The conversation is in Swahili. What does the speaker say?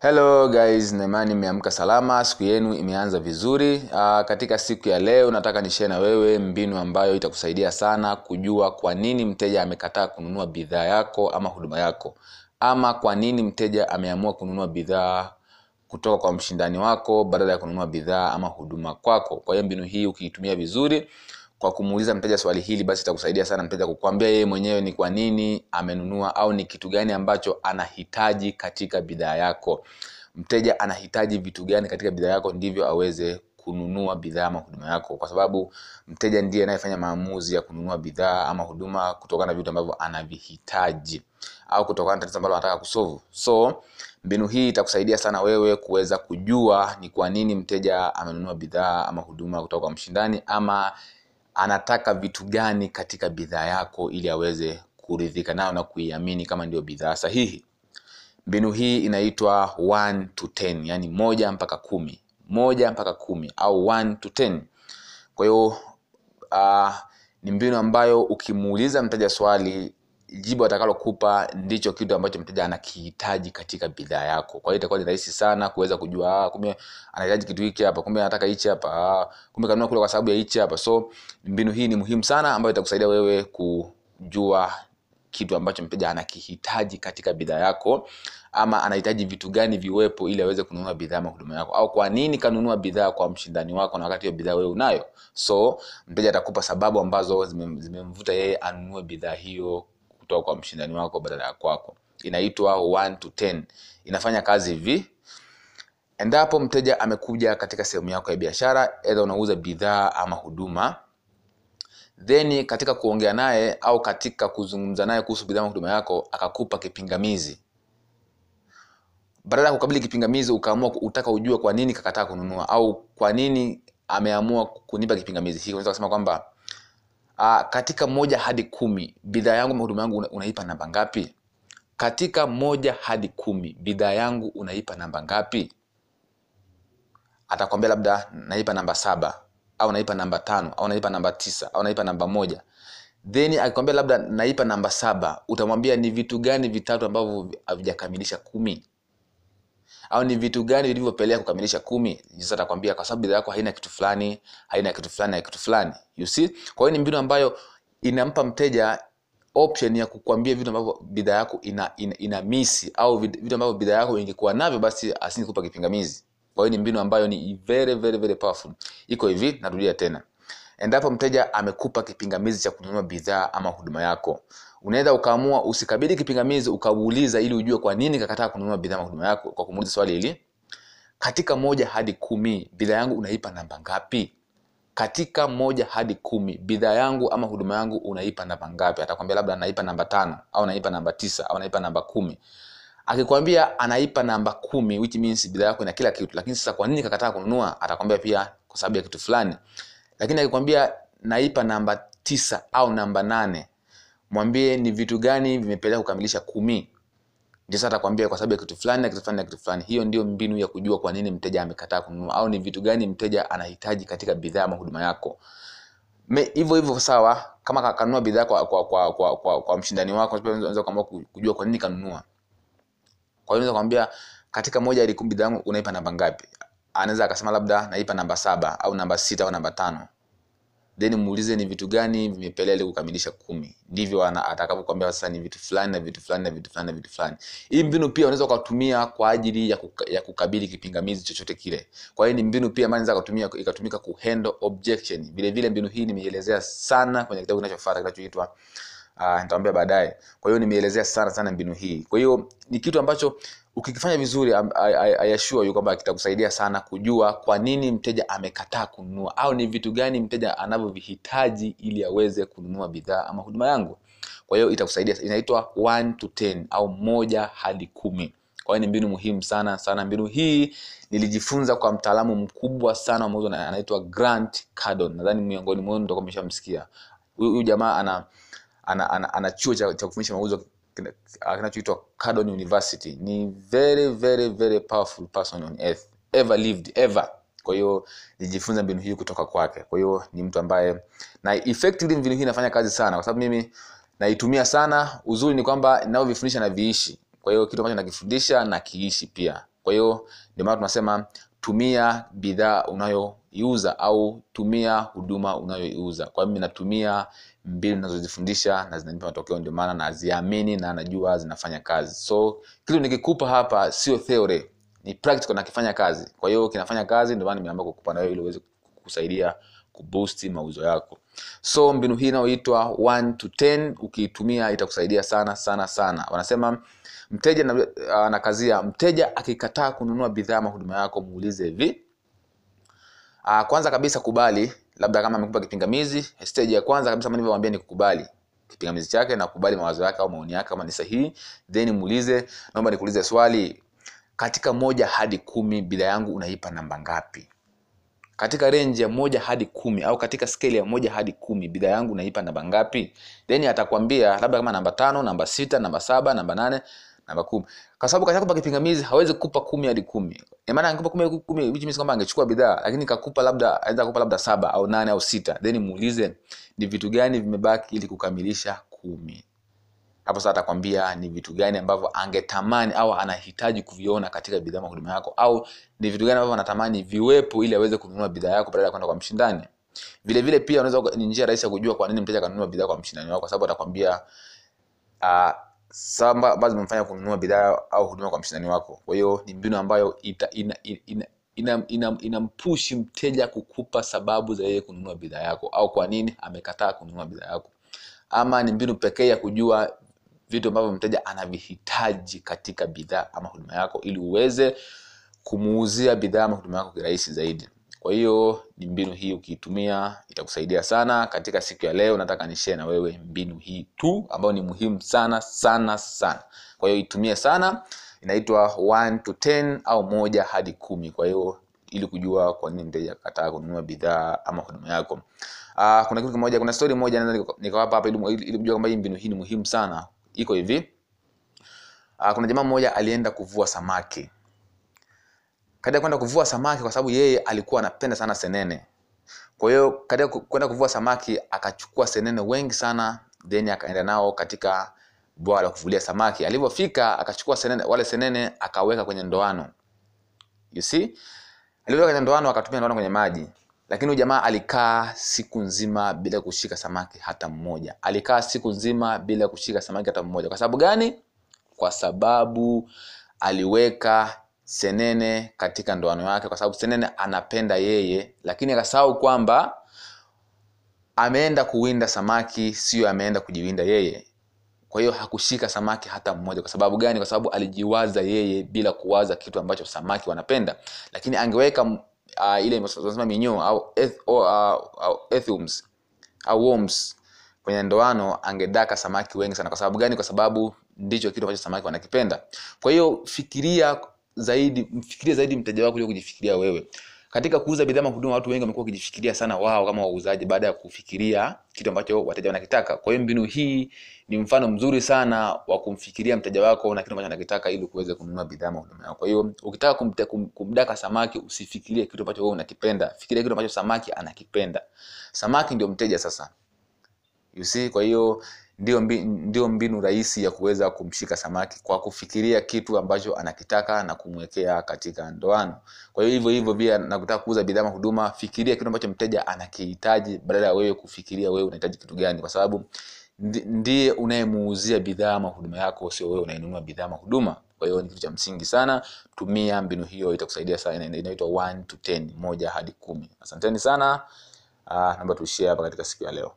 hello guys. Naimani imeamka salama. Siku yenu imeanza vizuri. Uh, katika siku ya leo nataka nishee na wewe mbinu ambayo itakusaidia sana kujua kwa nini mteja amekataa kununua bidhaa yako ama huduma yako. Ama kwa nini mteja ameamua kununua bidhaa kutoka kwa mshindani wako badala ya kununua bidhaa ama huduma kwako. Kwa hiyo mbinu hii ukiitumia vizuri kwa kumuuliza mteja swali hili basi itakusaidia sana mteja kukwambia yeye mwenyewe ni kwa nini amenunua au ni kitu gani ambacho anahitaji katika bidhaa yako. Mteja anahitaji vitu gani katika bidhaa yako ndivyo aweze kununua bidhaa ama huduma yako. Kwa sababu mteja ndiye anayefanya maamuzi ya kununua bidhaa ama huduma kutokana na vitu ambavyo anavihitaji au kutokana na tatizo ambalo anataka kusovu so mbinu hii itakusaidia sana wewe kuweza kujua ni kwa nini mteja amenunua bidhaa ama huduma kutoka kwa mshindani ama anataka vitu gani katika bidhaa yako ili aweze kuridhika nayo na kuiamini kama ndio bidhaa sahihi. Mbinu hii inaitwa 1 to 10 yani moja mpaka kumi. Moja mpaka kumi au 1 to 10 kwa hiyo uh, ni mbinu ambayo ukimuuliza mteja swali jibu atakalokupa ndicho kitu ambacho mteja anakihitaji katika bidhaa yako. Kwa hiyo itakuwa ni rahisi sana kuweza kujua ah, kumbe anahitaji kitu hiki hapa kumbe anataka hichi hapa ah, kumbe kanunua kule kwa sababu ya hichi hapa. So mbinu hii ni muhimu sana ambayo itakusaidia wewe kujua kitu ambacho mteja anakihitaji katika bidhaa yako ama anahitaji vitu gani viwepo ili aweze kununua bidhaa ama huduma yako au kwa nini kanunua bidhaa kwa mshindani wako na wakati hiyo bidhaa wewe unayo. So mteja atakupa sababu ambazo zimemvuta zime yeye anunue bidhaa hiyo kutoka kwa mshindani wako badala ya kwako. Inaitwa 1 to 10 inafanya kazi hivi endapo mteja amekuja katika sehemu yako ya biashara edha unauza bidhaa ama huduma then katika kuongea naye au katika kuzungumza naye kuhusu bidhaa ama huduma yako akakupa kipingamizi. Badala ya kukabili kipingamizi ukaamua utaka ujue kwa nini kakataa kununua au kwa nini ameamua kunipa kipingamizi hiki unaweza kusema kwamba uh, katika moja hadi kumi bidhaa yangu ama huduma yangu una, unaipa namba ngapi? Katika moja hadi kumi bidhaa yangu unaipa namba ngapi? Atakwambia labda naipa namba saba au naipa namba tano au naipa namba tisa au naipa namba moja. Then akikwambia labda naipa namba saba utamwambia ni vitu gani vitatu ambavyo havijakamilisha kumi au ni vitu gani vilivyopelea kukamilisha kumi? Jinsi atakwambia kwa sababu bidhaa yako haina kitu fulani haina kitu fulani na kitu fulani. You see? Kwa hiyo ni mbinu ambayo inampa mteja option ya kukwambia vitu ambavyo bidhaa yako ina, ina, ina misi au vitu ambavyo bidhaa yako ingekuwa navyo basi asingekupa kipingamizi. Kwa hiyo ni mbinu ambayo ni very very very powerful. Iko hivi narudia tena endapo mteja amekupa kipingamizi cha kununua bidhaa ama huduma yako. Unaweza ukaamua usikabili kipingamizi ukauliza ili ujue kwa nini kakataa kununua bidhaa ama huduma yako kwa kumuuliza swali hili katika moja hadi kumi bidhaa yangu unaipa namba ngapi? Katika moja hadi kumi bidhaa yangu ama huduma yangu unaipa namba ngapi? Atakwambia labda anaipa namba tano au anaipa namba tisa au anaipa namba kumi. Akikwambia anaipa namba kumi which means bidhaa yako ina kila kitu. Lakini sasa kwa nini kakataa kununua? Atakwambia pia kwa sababu ya kitu fulani lakini akikwambia naipa namba tisa au namba nane mwambie ni vitu gani vimepelea kukamilisha kumi. Ndio atakwambia kwa sababu ya kitu fulani na kitu fulani na kitu fulani. Hiyo ndio mbinu ya kujua kwa nini mteja amekataa kununua au ni vitu gani mteja anahitaji katika bidhaa ama huduma yako. Hivyo hivyo sawa kama kakanunua bidhaa kwa, kwa, kwa, kwa, kwa, kwa mshindani wako kujua kwa nini kanunua kwa hiyo katika moja ya kumi bidhaa unaipa namba ngapi anaweza akasema labda naipa namba saba au namba sita au namba tano. Then muulize ni vitu gani vimepelea ili kukamilisha kumi. Ndivyo atakapokuambia sasa ni vitu fulani na vitu fulani na vitu fulani na vitu fulani. Hii mbinu pia unaweza ukatumia kwa ajili ya, kuka, ya kukabili kipingamizi chochote kile. Kwa hiyo ni mbinu pia ambayo inaweza kutumia ikatumika kuhandle objection. Vile vile mbinu hii nimeielezea sana kwenye kitabu kinachofuata kinachoitwa uh, nitaambia baadaye. Kwa hiyo nimeelezea sana sana mbinu hii. Kwa hiyo ni kitu ambacho ukikifanya vizuri ayashua you kwamba kitakusaidia sana kujua kwa nini mteja amekataa kununua au ni vitu gani mteja anavyovihitaji ili aweze kununua bidhaa ama huduma yangu. Kwa hiyo itakusaidia inaitwa 1 to 10 au moja hadi kumi. Kwa hiyo ni mbinu muhimu sana sana. Mbinu hii nilijifunza kwa mtaalamu mkubwa sana wa mauzo anaitwa grant cardon nadhani miongoni mwenu mtakuwa mmeshamsikia. Huyu jamaa ana ana, ana, ana chuo cha, cha kufundisha mauzo kinachoitwa Cardon University. Ni very very very powerful person on earth ever lived ever. Kwa hiyo nijifunza mbinu hii kutoka kwake. Kwa hiyo ni mtu ambaye na effectively mbinu hii inafanya kazi sana, kwa sababu mimi naitumia sana. Uzuri ni kwamba ninavyovifundisha na viishi, kwa hiyo kitu ambacho nakifundisha na kiishi pia kwa hiyo ndio maana tunasema tumia bidhaa unayoiuza au tumia huduma unayoiuza kwa mimi natumia mbinu nazozifundisha na zinanipa matokeo ndio maana naziamini na najua zinafanya kazi. So kitu nikikupa hapa sio theory ni practical na kifanya kazi. Kwa hiyo kinafanya kazi ndio maana nimeamua kukupa na wewe ili uweze kusaidia kuboost mauzo yako. So mbinu hii inayoitwa 1 to 10 ukiitumia itakusaidia sana sana sana. Wanasema mteja anakazia anakazia mteja akikataa kununua bidhaa ama huduma yako muulize hivi. Uh, kwanza kabisa kubali labda kama amekupa kipingamizi stage ya kwanza kabisa kama nilivyowaambia ni kukubali kipingamizi chake na kukubali mawazo yake au maoni yake kama ni sahihi then muulize naomba nikuulize swali katika moja hadi kumi bidhaa yangu unaipa namba ngapi? Katika range ya moja hadi kumi au katika scale ya moja hadi kumi bidhaa yangu unaipa namba ngapi? Then atakwambia labda kama namba tano namba sita namba saba namba nane namba kumi. Kwa sababu kashakupa kipingamizi hawezi kukupa kumi hadi kumi. Maana angekupa kumi hadi kumi which means kwamba angechukua bidhaa lakini kakupa labda anaweza kukupa labda saba au nane au sita. Then muulize ni vitu gani vimebaki ili kukamilisha kumi? Hapo sasa atakwambia ni vitu gani ambavyo angetamani au anahitaji kuviona katika bidhaa ama huduma yako au ni vitu gani ambavyo anatamani viwepo ili aweze kununua bidhaa yako badala ya kwenda kwa mshindani. Vile vile pia unaweza ni njia rahisi ya kujua kwa nini mteja kanunua bidhaa kwa mshindani wako kwa sababu atakwambia uh, samba ambazo zimemfanya kununua bidhaa au huduma kwa mshindani wako. Kwa hiyo ni mbinu ambayo ita, ina, ina, ina ina, ina mteja kukupa sababu za yeye kununua bidhaa yako au kwa nini amekataa kununua bidhaa yako. Ama ni mbinu pekee ya kujua vitu ambavyo mteja anavihitaji katika bidhaa ama huduma yako ili uweze kumuuzia bidhaa ama huduma yako kirahisi zaidi kwa hiyo ni mbinu hii ukiitumia itakusaidia sana. Katika siku ya leo nataka nishare na wewe mbinu hii tu ambayo ni muhimu sana sana sana. Kwa hiyo itumie sana. Inaitwa 1 to 10 au moja hadi kumi. Kwa hiyo ili kujua kwa nini mteja kataa kununua bidhaa ama huduma yako. Uh, kuna kitu kimoja kuna story moja naweza nikawapa hapa ili, ili kujua kwamba mbinu hii ni muhimu sana. Iko hivi. Uh, kuna jamaa mmoja alienda kuvua samaki katika kwenda kuvua samaki kwa sababu yeye alikuwa anapenda sana senene. Kwa hiyo katika kwenda kuvua samaki akachukua senene wengi sana then akaenda nao katika bwawa la kuvulia samaki. Alivyofika akachukua senene, wale senene akaweka kwenye ndoano. You see? Aliweka kwenye ndoano akatumia ndoano kwenye maji. Lakini huyu jamaa alikaa siku nzima bila kushika samaki hata mmoja. Alikaa siku nzima bila kushika samaki hata mmoja. Kwa sababu gani? Kwa sababu aliweka senene katika ndoano yake kwa sababu senene anapenda yeye lakini akasahau kwamba ameenda kuwinda samaki sio ameenda kujiwinda yeye. Kwa hiyo hakushika samaki hata mmoja. Kwa sababu gani? Kwa sababu alijiwaza yeye bila kuwaza kitu ambacho samaki wanapenda. Lakini angeweka uh, ile tunasema minyoo au, eth, uh, au ethums au worms kwenye ndoano angedaka samaki wengi sana. Kwa sababu gani? Kwa sababu ndicho kitu ambacho samaki wanakipenda. Kwa hiyo fikiria zaidi mfikirie zaidi mteja wako kuliko kujifikiria wewe. Katika kuuza bidhaa na huduma watu wengi wamekuwa wakijifikiria sana wao kama wauzaji baada ya kufikiria kitu ambacho wateja wanakitaka. Kwa hiyo mbinu hii ni mfano mzuri sana wa kumfikiria mteja wako na kitu ambacho anakitaka ili kuweza kununua bidhaa na huduma yako. Kwa hiyo ukitaka kumte, kum, kumdaka samaki usifikirie kitu ambacho wewe unakipenda. Fikiria kitu ambacho samaki anakipenda. Samaki ndio mteja sasa you see? Kwa hiyo ndio, mbi, ndio mbinu rahisi ya kuweza kumshika samaki kwa kufikiria kitu ambacho anakitaka na kumwekea katika ndoano. Kwa hiyo hivyo hivyo pia nakutaka kuuza bidhaa huduma fikiria kitu ambacho mteja anakihitaji badala ya wewe kufikiria wewe unahitaji kitu gani. Kwa sababu ndiye unayemuuzia bidhaa ama huduma yako sio wewe unayenunua bidhaa ama huduma. Kwa hiyo ni kitu cha msingi sana tumia mbinu hiyo itakusaidia sana. Inaitwa 1 to 10 moja hadi kumi. Asanteni sana. Uh, naomba tuishie hapa katika siku ya leo